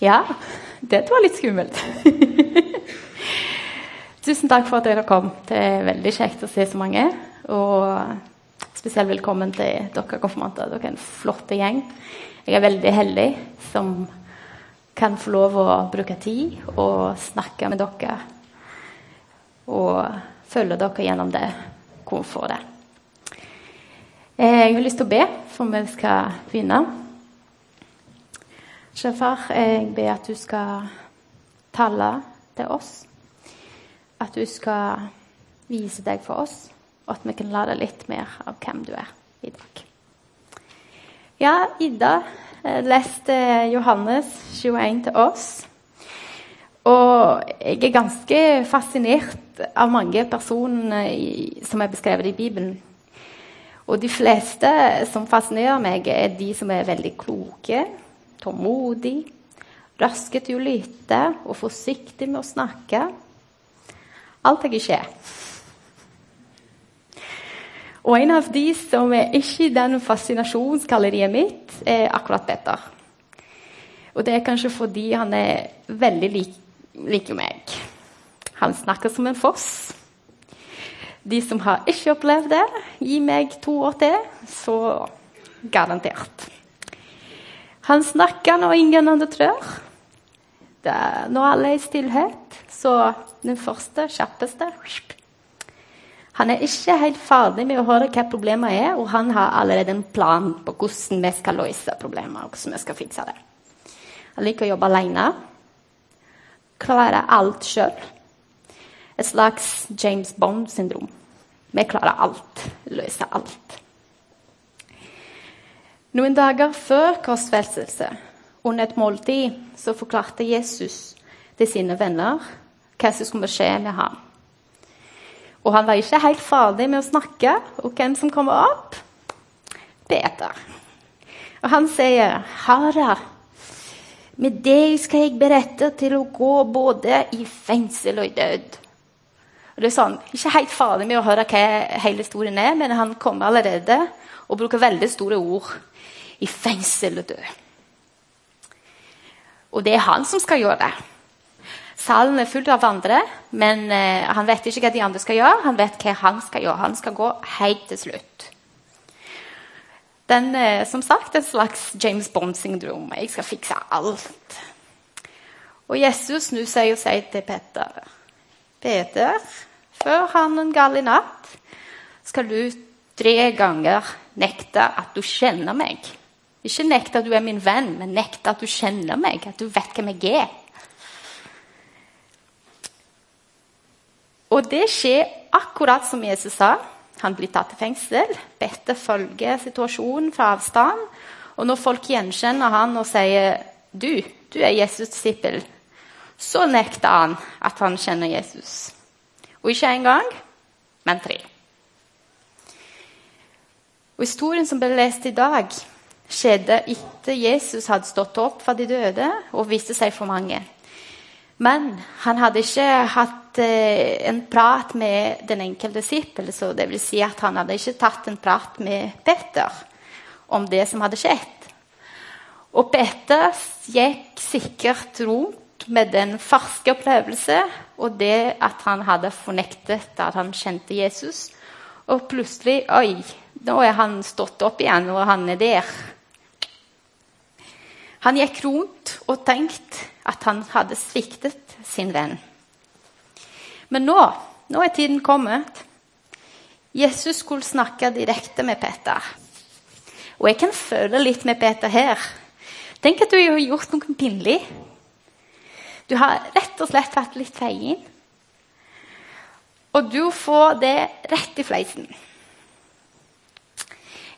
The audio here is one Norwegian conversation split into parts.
Ja, det var litt skummelt. Tusen takk for at dere kom. Det er veldig kjekt å se så mange. Og spesielt velkommen til dere konfirmanter. Dere er en flott gjeng. Jeg er veldig heldig som kan få lov å bruke tid og snakke med dere. Og følge dere gjennom det komfortet. Jeg har lyst til å be for vi skal begynne. Sjefar, jeg ber at du skal tale til oss. At du skal vise deg for oss, og at vi kan lære litt mer av hvem du er i dag. Ja, Ida leste Johannes 21 til oss. Og jeg er ganske fascinert av mange personer som er beskrevet i Bibelen. Og de fleste som fascinerer meg, er de som er veldig kloke, tålmodige, raske til å lytte og forsiktig med å snakke. Alt jeg ikke Og en av de som er ikke i den fascinasjonskalleriet mitt, er akkurat Petter. Og det er kanskje fordi han er veldig lik, lik meg. Han snakker som en foss. De som har ikke opplevd det, gi meg to år til, så garantert. Han snakker når ingen andre tror. når alle er i stillhet, så den første, kjappeste Han er ikke helt ferdig med å høre hva problemet er, og han har allerede en plan på hvordan vi skal løse problemet. og hvordan vi skal fikse det. Han liker å jobbe alene. Klare alt sjøl. Et slags James Bond-syndrom. Vi klarer alt. Løser alt. Noen dager før korsfestelse, under et måltid, så forklarte Jesus til sine venner hva som skulle skje med ham. Og han var ikke helt ferdig med å snakke, og hvem som kommer opp? Peter. Og han sier, 'Herre, med deg skal jeg berette til å gå både i fengsel og i død.' Og det er sånn, Ikke helt ferdig med å høre hva hele historien er, men han kommer allerede og bruker veldig store ord. I fengsel og dø. Og det er han som skal gjøre det. Salen er full av andre, men eh, han vet ikke hva de andre skal gjøre. Han vet hva han skal gjøre. Han skal gå helt til slutt. Den eh, som sagt et slags James Bond-syndrom. Jeg skal fikse alt. Og Jesus snur seg og sier til Peter Peter, før han en gal i natt, skal du tre ganger nekte at du kjenner meg. Ikke nekt at du er min venn, men nekt at du kjenner meg, at du vet hvem jeg er. Og det skjer akkurat som Jesus sa. Han blir tatt til fengsel. Petter følger situasjonen fra avstand. Og når folk gjenkjenner han og sier du, du er Jesus' disippel, så nekter han at han kjenner Jesus. Og ikke én gang, men tre. Og Historien som ble lest i dag, skjedde etter Jesus hadde stått opp fra de døde og viste seg for mange. Men han hadde ikke hatt eh, en prat med den enkelte disippel. Så det vil si at han hadde ikke tatt en prat med Peter om det som hadde skjedd. Og Peter gikk sikkert rundt med den ferske opplevelse og det at han hadde fornektet at han kjente Jesus. Og plutselig Oi, nå er han stått opp igjen, og han er der. Han gikk rundt og tenkte at han hadde sviktet sin venn. Men nå, nå er tiden kommet. Jesus skulle snakke direkte med Peter. Og jeg kan føle litt med Peter her. Tenk at du har gjort noe pinlig. Du har rett og slett vært litt feien. Og du får det rett i fleisen.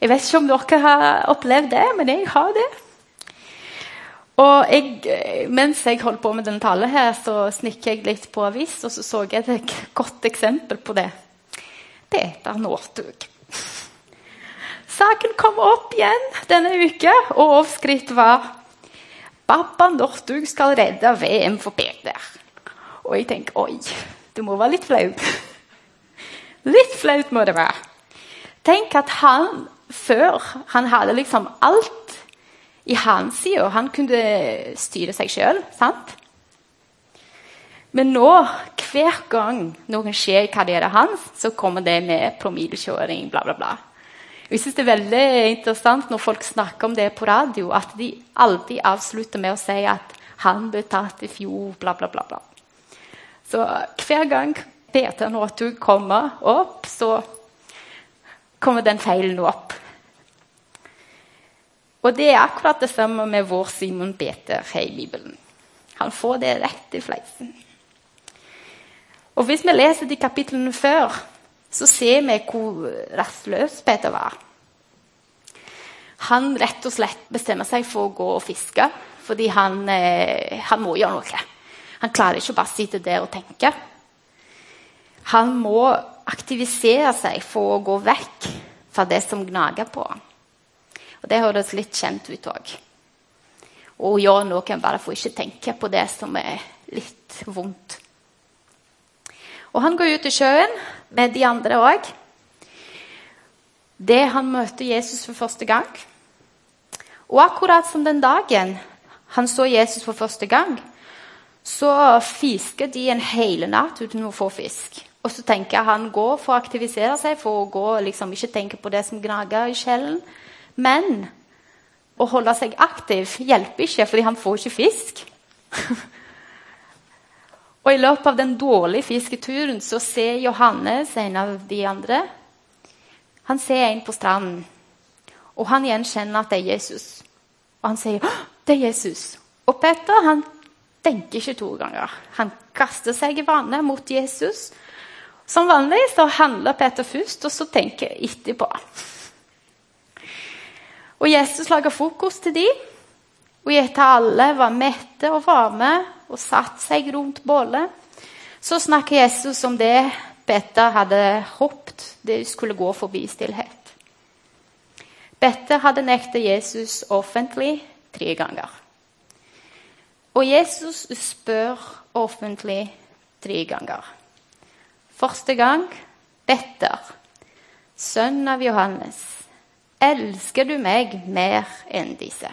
Jeg vet ikke om dere har opplevd det, men jeg har det. Og jeg, Mens jeg holdt på med denne talen, her, så snikket jeg litt på avis, og så så jeg et godt eksempel på det. Det Peter Northug. Saken kom opp igjen denne uka, og overskritt var Pappa Northug skal redde VM for Peter. Og jeg tenker oi, du må være litt flaut. Litt flaut må det være. Tenk at han før han hadde liksom alt i hans side. Han kunne styre seg sjøl, sant? Men nå, hver gang noen skjer i karrieren hans, så kommer det med promillekjøring, bla, bla, bla. Jeg synes Det er veldig interessant når folk snakker om det på radio, at de alltid avslutter med å si at 'han ble tatt i fjor', bla, bla, bla. bla. Så hver gang Peter Northug kommer opp, så kommer den feilen opp. Og det er akkurat det samme med vår Simon Peter her i Bibelen. Han får det rett i fleisen. Og hvis vi leser de kapitlene før, så ser vi hvor rastløs Peter var. Han rett og slett bestemmer seg for å gå og fiske fordi han, eh, han må gjøre noe. Han klarer ikke å bare sitte der og tenke. Han må aktivisere seg for å gå vekk fra det som gnager på ham. Og Det høres litt kjent ut òg. Å gjøre noen bare for ikke tenke på det som er litt vondt. Og Han går ut i sjøen med de andre òg. Det han møter Jesus for første gang. Og akkurat som den dagen han så Jesus for første gang, så fisker de en hel natt uten å få fisk. Og så tenker han går for å aktivisere seg, for å gå, liksom, ikke tenke på det som gnager i sjelen. Men å holde seg aktiv hjelper ikke, fordi han får ikke fisk. og i løpet av den dårlige fisketuren så ser Johannes, en av de andre, han ser en på stranden. Og han gjenkjenner at det er Jesus. Og han sier 'Det er Jesus'. Og Peter han tenker ikke to ganger. Han kaster seg i vannet mot Jesus. Som vanlig så handler Peter først, og så tenker etterpå. Og Jesus laga frokost til dem. Og etter alle var mette og varme og satte seg rundt bålet, så snakker Jesus om det Bette hadde håpet det skulle gå forbi stillhet. Bette hadde nektet Jesus offentlig tre ganger. Og Jesus spør offentlig tre ganger. Første gang Bette, sønn av Johannes. Elsker du meg mer enn disse?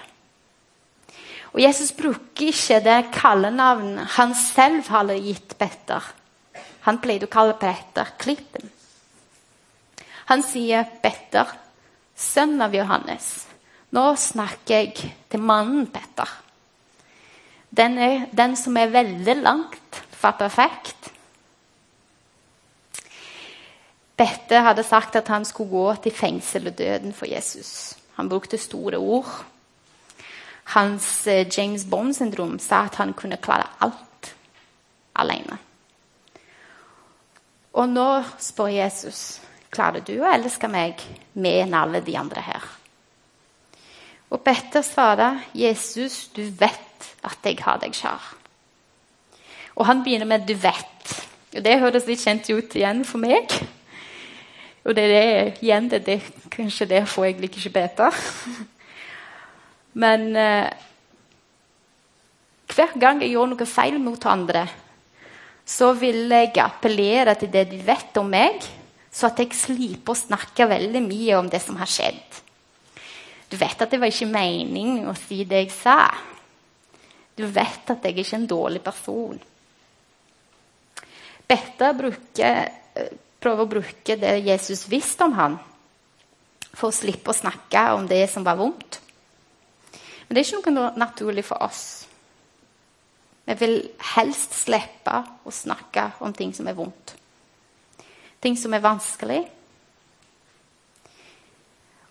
Og Jesus bruker ikke det kallenavnet han selv hadde gitt Petter. Han pleide å kalle Petter Klippen. Han sier Petter, sønn av Johannes. Nå snakker jeg til mannen Petter. Den, er, den som er veldig langt fra perfekt. Petter hadde sagt at han skulle gå til fengsel og døden for Jesus. Han brukte store ord. Hans eh, James Bond-syndrom sa at han kunne klare alt alene. Og nå spør Jesus klarer du å elske meg mer enn alle de andre her. Og Petter svarer, 'Jesus, du vet at jeg har deg kjær.' Og han begynner med 'du vet'. Og Det høres litt kjent ut igjen for meg. Og det er det, igjen det, det, kanskje det får jeg ikke bedre. Men eh, hver gang jeg gjør noe feil mot andre, så vil jeg appellere til det de vet om meg, så at jeg slipper å snakke veldig mye om det som har skjedd. Du vet at det var ikke meningen å si det jeg sa. Du vet at jeg ikke er en dårlig person. Bette bruker eh, prøve å bruke det Jesus visste om han, for å slippe å snakke om det som var vondt. Men det er ikke noe naturlig for oss. Vi vil helst slippe å snakke om ting som er vondt. Ting som er vanskelig.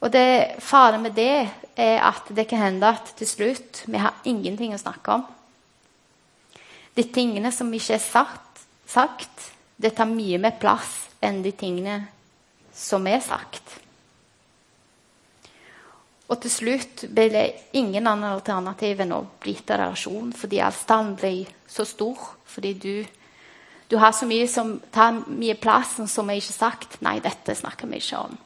Og det faren med det er at det kan hende at til slutt vi har ingenting å snakke om. De tingene som ikke er sagt, sagt det tar mye mer plass enn de tingene som er sagt. Og til slutt ble det ingen annen alternativ enn å bryte relasjon fordi avstanden ble så stor. Fordi du, du, har så mye som tar mye plass, som er ikke sagt. Nei, dette snakker vi ikke om.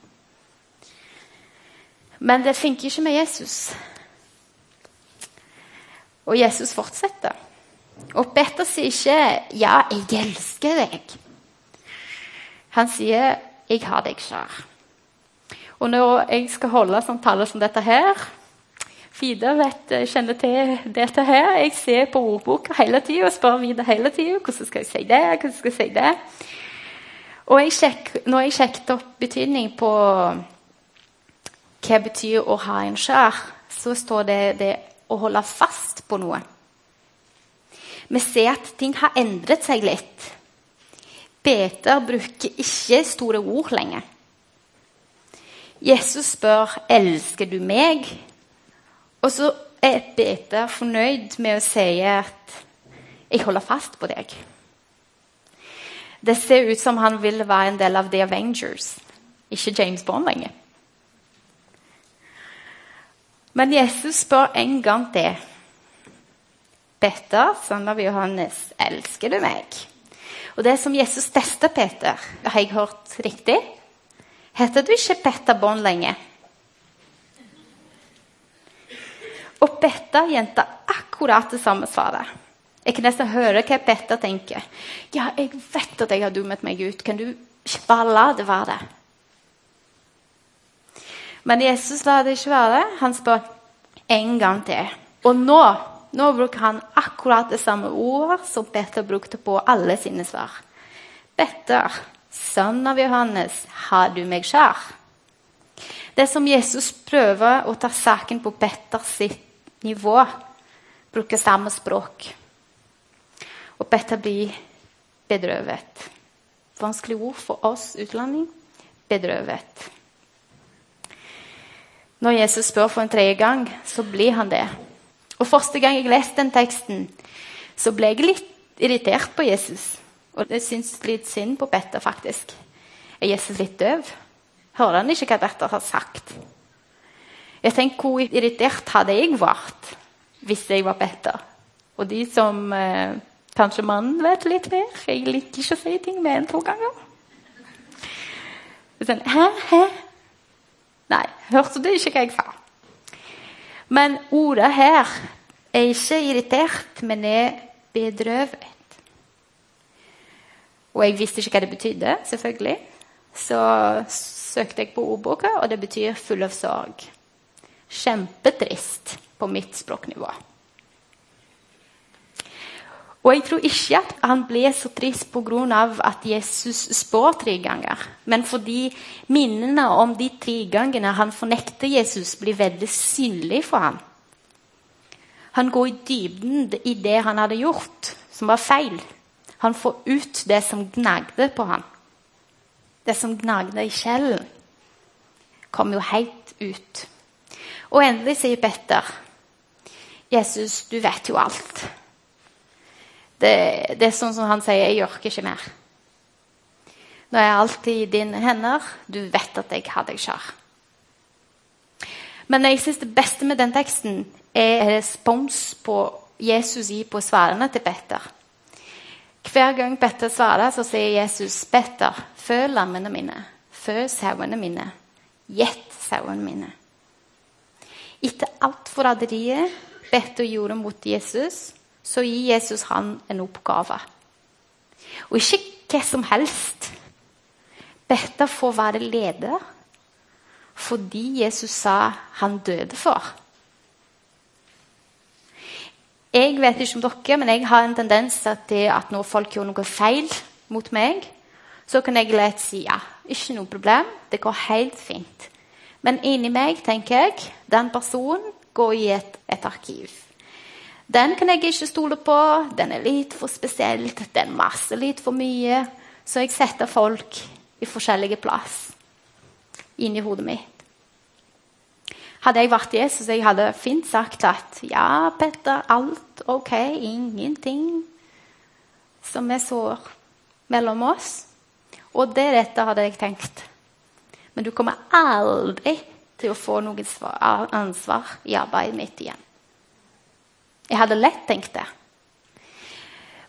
Men det funker ikke med Jesus. Og Jesus fortsetter. Og Petter sier ikke 'Ja, jeg elsker deg'. Han sier 'Jeg har deg kjær'. Og når jeg skal holde sånn tale som dette her, Vida vet, kjenner til dette her. Jeg ser på ordboka hele tida og spør Vida hele tida hvordan skal jeg si det. hvordan skal jeg si det. Og jeg sjek, når jeg sjekket opp betydning på hva betyr å ha en skjær, så står det, det å holde fast på noe. Vi ser at ting har endret seg litt. Peter bruker ikke store ord lenger. Jesus spør 'Elsker du meg?' Og så er Peter fornøyd med å si at 'Jeg holder fast på deg'. Det ser ut som han vil være en del av The Avengers, ikke James Bond lenger. Men Jesus spør en gang til. Peter, sønn av Johannes, elsker du meg? Og det som Jesus testa Peter, har jeg hørt riktig? Heter du ikke Petter Bånd lenge? Og Petter gjentar akkurat det samme svaret. Jeg kan nesten høre hva Petter tenker. Ja, jeg vet at jeg har dummet meg ut. Kan du ikke bare la det være? Men Jesus lar det ikke være. Han spør en gang til. Og nå, nå bruker han akkurat det samme ordet som Petter brukte på alle sine svar. Petter, sønn av Johannes, har du meg kjær? Det som Jesus prøver å ta saken på Petters nivå, bruker samme språk. Og Petter blir bedrøvet. Vanskelig ord for oss utlending. Bedrøvet. Når Jesus spør for en tredje gang, så blir han det. Og Første gang jeg leste den teksten, så ble jeg litt irritert på Jesus. Og jeg syns litt synd på Petter, faktisk. Er Jesus litt døv? Hører han ikke hva Petter har sagt? Jeg tenker Hvor irritert hadde jeg vært hvis jeg var Petter? Og de som eh, Kanskje mannen vet litt mer? Jeg liker ikke å si ting med en to ganger. Sånn, hæ, hæ? Nei, hørte du ikke hva jeg sa? Men ordet her er ikke irritert, men er bedrøvet. Og jeg visste ikke hva det betydde, selvfølgelig. Så søkte jeg på ordboka, og det betyr 'full av sorg'. Kjempetrist på mitt språknivå. Og jeg tror ikke at han ble så trist pga. at Jesus spår tre ganger, men fordi minnene om de tre gangene han fornekter Jesus, blir veldig synlige for ham. Han går i dybden i det han hadde gjort, som var feil. Han får ut det som gnagde på ham. Det som gnagde i sjelen, kom jo helt ut. Og endelig sier Petter, 'Jesus, du vet jo alt.' Det, det, er sånn som han sier, 'Jeg orker ikke mer'. Nå er jeg alltid i dine hender. Du vet at jeg har deg kjær. Men jeg synes det beste med den teksten er respons på Jesus gir på svarene til Petter. Hver gang Petter svarer, så sier Jesus, 'Petter, føl lammene mine. Fø sauene mine. Gjett sauene mine.' Etter alt forræderiet Petter gjorde mot Jesus, så gir Jesus han en oppgave. Og ikke hva som helst. Dette får være leder fordi Jesus sa han døde for. Jeg vet ikke om dere, men jeg har en tendens til at når folk gjør noe feil mot meg, så kan jeg lett si ja, ikke noe problem, det går helt fint. Men inni meg tenker jeg den personen går i et, et arkiv. Den kan jeg ikke stole på. Den er litt for spesielt. Den masser litt for mye. Så jeg setter folk i forskjellige plass inni hodet mitt. Hadde jeg vært Jesus, jeg hadde fint sagt at ja, Petter, alt ok, ingenting som er sår mellom oss. Og det dette hadde jeg tenkt. Men du kommer aldri til å få noe ansvar i arbeidet mitt igjen. Jeg hadde lett tenkt det.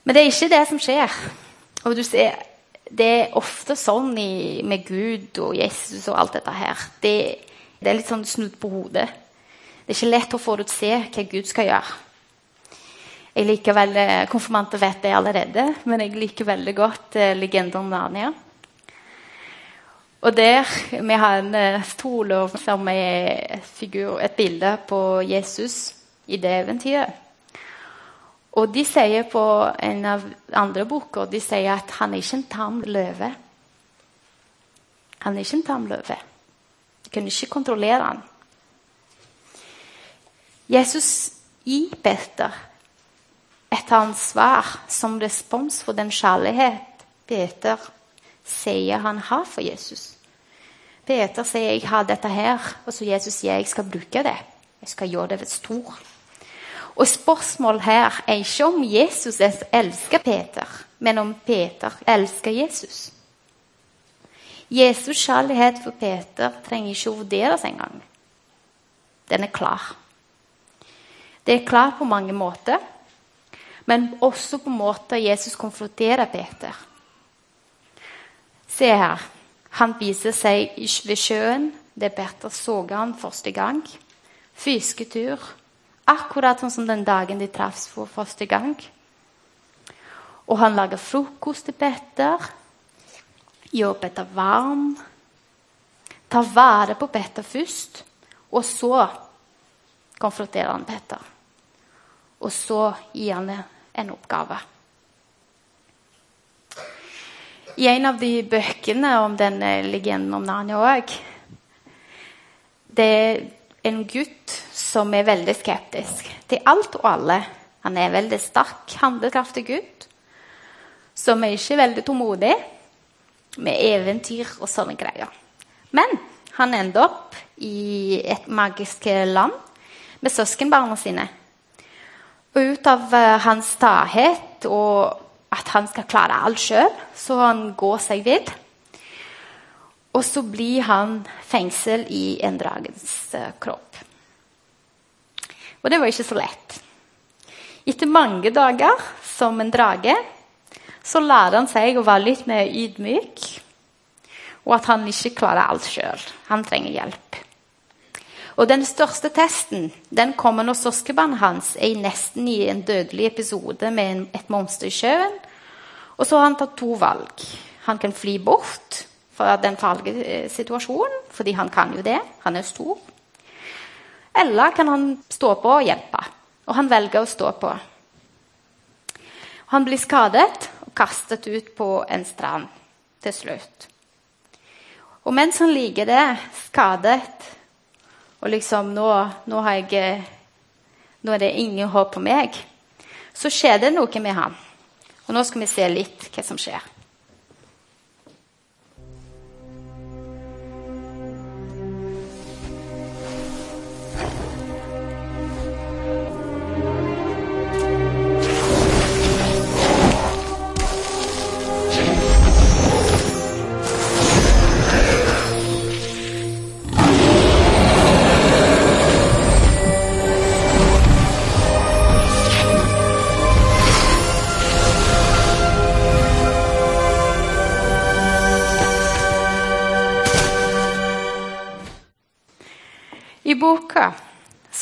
Men det er ikke det som skjer. Og du ser, Det er ofte sånn i, med Gud og Jesus og alt dette her. Det, det er litt sånn snudd på hodet. Det er ikke lett å forutse hva Gud skal gjøre. Jeg liker veldig, Konfirmanter vet det allerede, men jeg liker veldig godt eh, legenden om Narnia. Og der vi har en eh, stol som er figur, et bilde på Jesus i det eventyret. Og de sier på en av andre boker de sier at han er ikke en tam løve. Han er ikke en tam løve. Du kunne ikke kontrollere han. Jesus gir Peter et ansvar som respons for den kjærlighet Peter sier han har for Jesus. Peter sier 'jeg har dette her', og så Jesus sier 'jeg skal bruke det'. Jeg skal gjøre det stor. Og Spørsmålet her er ikke om Jesus elsker Peter, men om Peter elsker Jesus. Jesus' kjærlighet for Peter trenger ikke å vurderes engang. Den er klar. Det er klar på mange måter, men også på måter Jesus konfronterer Peter. Se her. Han viser seg ved sjøen, der Peter så han første gang. Fisketur. Akkurat sånn som den dagen de traff for første gang. Og han lager frokost til Petter. Gjør Petter varm. Tar vare på Petter først, og så konfronterer han Petter. Og så gir han en oppgave. I en av de bøkene om denne legenden om Narnia òg Det en gutt som er veldig skeptisk til alt og alle. Han er en veldig sterk, handlekraftig gutt som er ikke veldig tålmodig med eventyr og sånne greier. Men han ender opp i et magisk land med søskenbarna sine. Og ut av uh, hans stahet og at han skal klare alt sjøl, så han går seg vill. Og så blir han fengsel i en dragens uh, kropp. Og det var ikke så lett. Etter mange dager som en drage så lærer han seg å være litt mer ydmyk, og at han ikke klarer alt sjøl. Han trenger hjelp. Og Den største testen den kommer når søskenbarnet hans er nesten i en dødelig episode med et monster i sjøen. Og så har han tatt to valg. Han kan fly bort fra den farlige eh, situasjonen, fordi han kan jo det. Han er stor. Eller kan han stå på og hjelpe. Og han velger å stå på. Han blir skadet og kastet ut på en strand til slutt. Og mens han ligger der skadet og liksom nå, nå, jeg, nå, er det ingen håp på meg. Så skjer det noe med ham. Og nå skal vi se litt hva som skjer.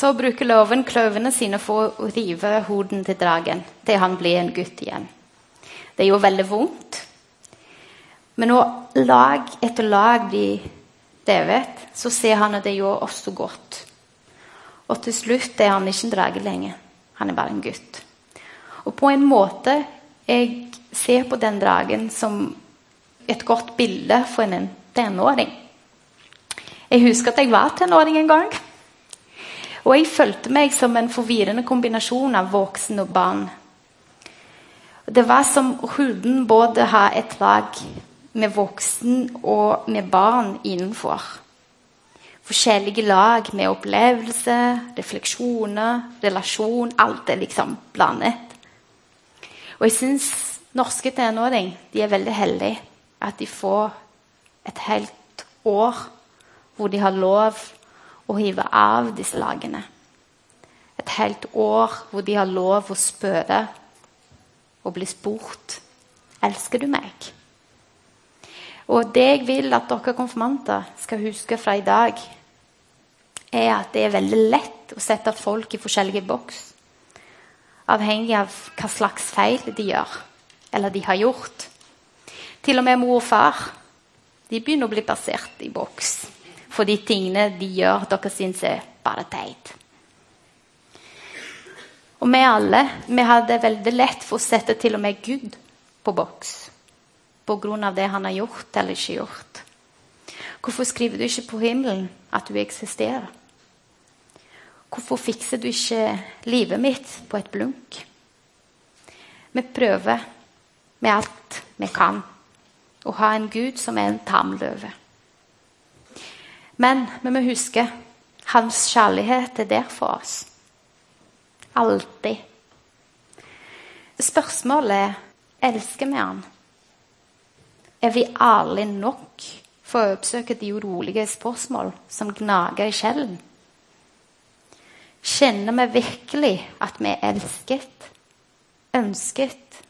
Så bruker loven kløvene sine for å rive hoden til dragen til han blir en gutt igjen. Det gjør veldig vondt. Men når lag etter lag blir devet, så ser han at det gjør også godt. Og til slutt er han ikke en drage lenger. Han er bare en gutt. Og på en måte jeg ser på den dragen som et godt bilde for en tenåring. Jeg husker at jeg var tenåring en gang. Og jeg følte meg som en forvirrende kombinasjon av voksen og barn. Det var som huden både har et lag med voksen og med barn innenfor. Forskjellige lag med opplevelse, refleksjoner, relasjon. Alt er liksom blandet. Og jeg syns norske tenåringer er veldig heldige at de får et helt år hvor de har lov å hive av disse lagene. Et helt år hvor de har lov å spørre og bli spurt elsker du meg. Og det jeg vil at dere konfirmanter skal huske fra i dag, er at det er veldig lett å sette folk i forskjellige boks. Avhengig av hva slags feil de gjør, eller de har gjort. Til og med mor og far de begynner å bli plassert i boks. For de tingene de gjør, dere syns er bare teit. Og vi alle vi hadde veldig lett for å sette til og med Gud på boks. På grunn av det han har gjort eller ikke gjort. Hvorfor skriver du ikke på himmelen at du eksisterer? Hvorfor fikser du ikke livet mitt på et blunk? Vi prøver med alt vi kan å ha en Gud som er en tam løve. Men vi må huske hans kjærlighet er der for oss. Alltid. Spørsmålet er elsker vi han. Er vi ærlige nok for å oppsøke de urolige spørsmål som gnager i sjelen? Kjenner vi virkelig at vi er elsket, ønsket?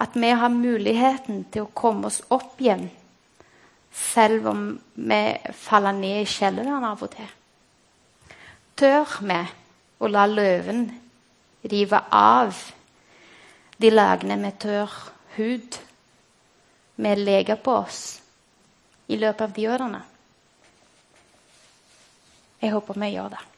At vi har muligheten til å komme oss opp igjen selv om vi faller ned i kjelleren av og til? Tør vi å la løven rive av de lagene med tørr hud vi leger på oss i løpet av de årene? Jeg håper vi gjør det.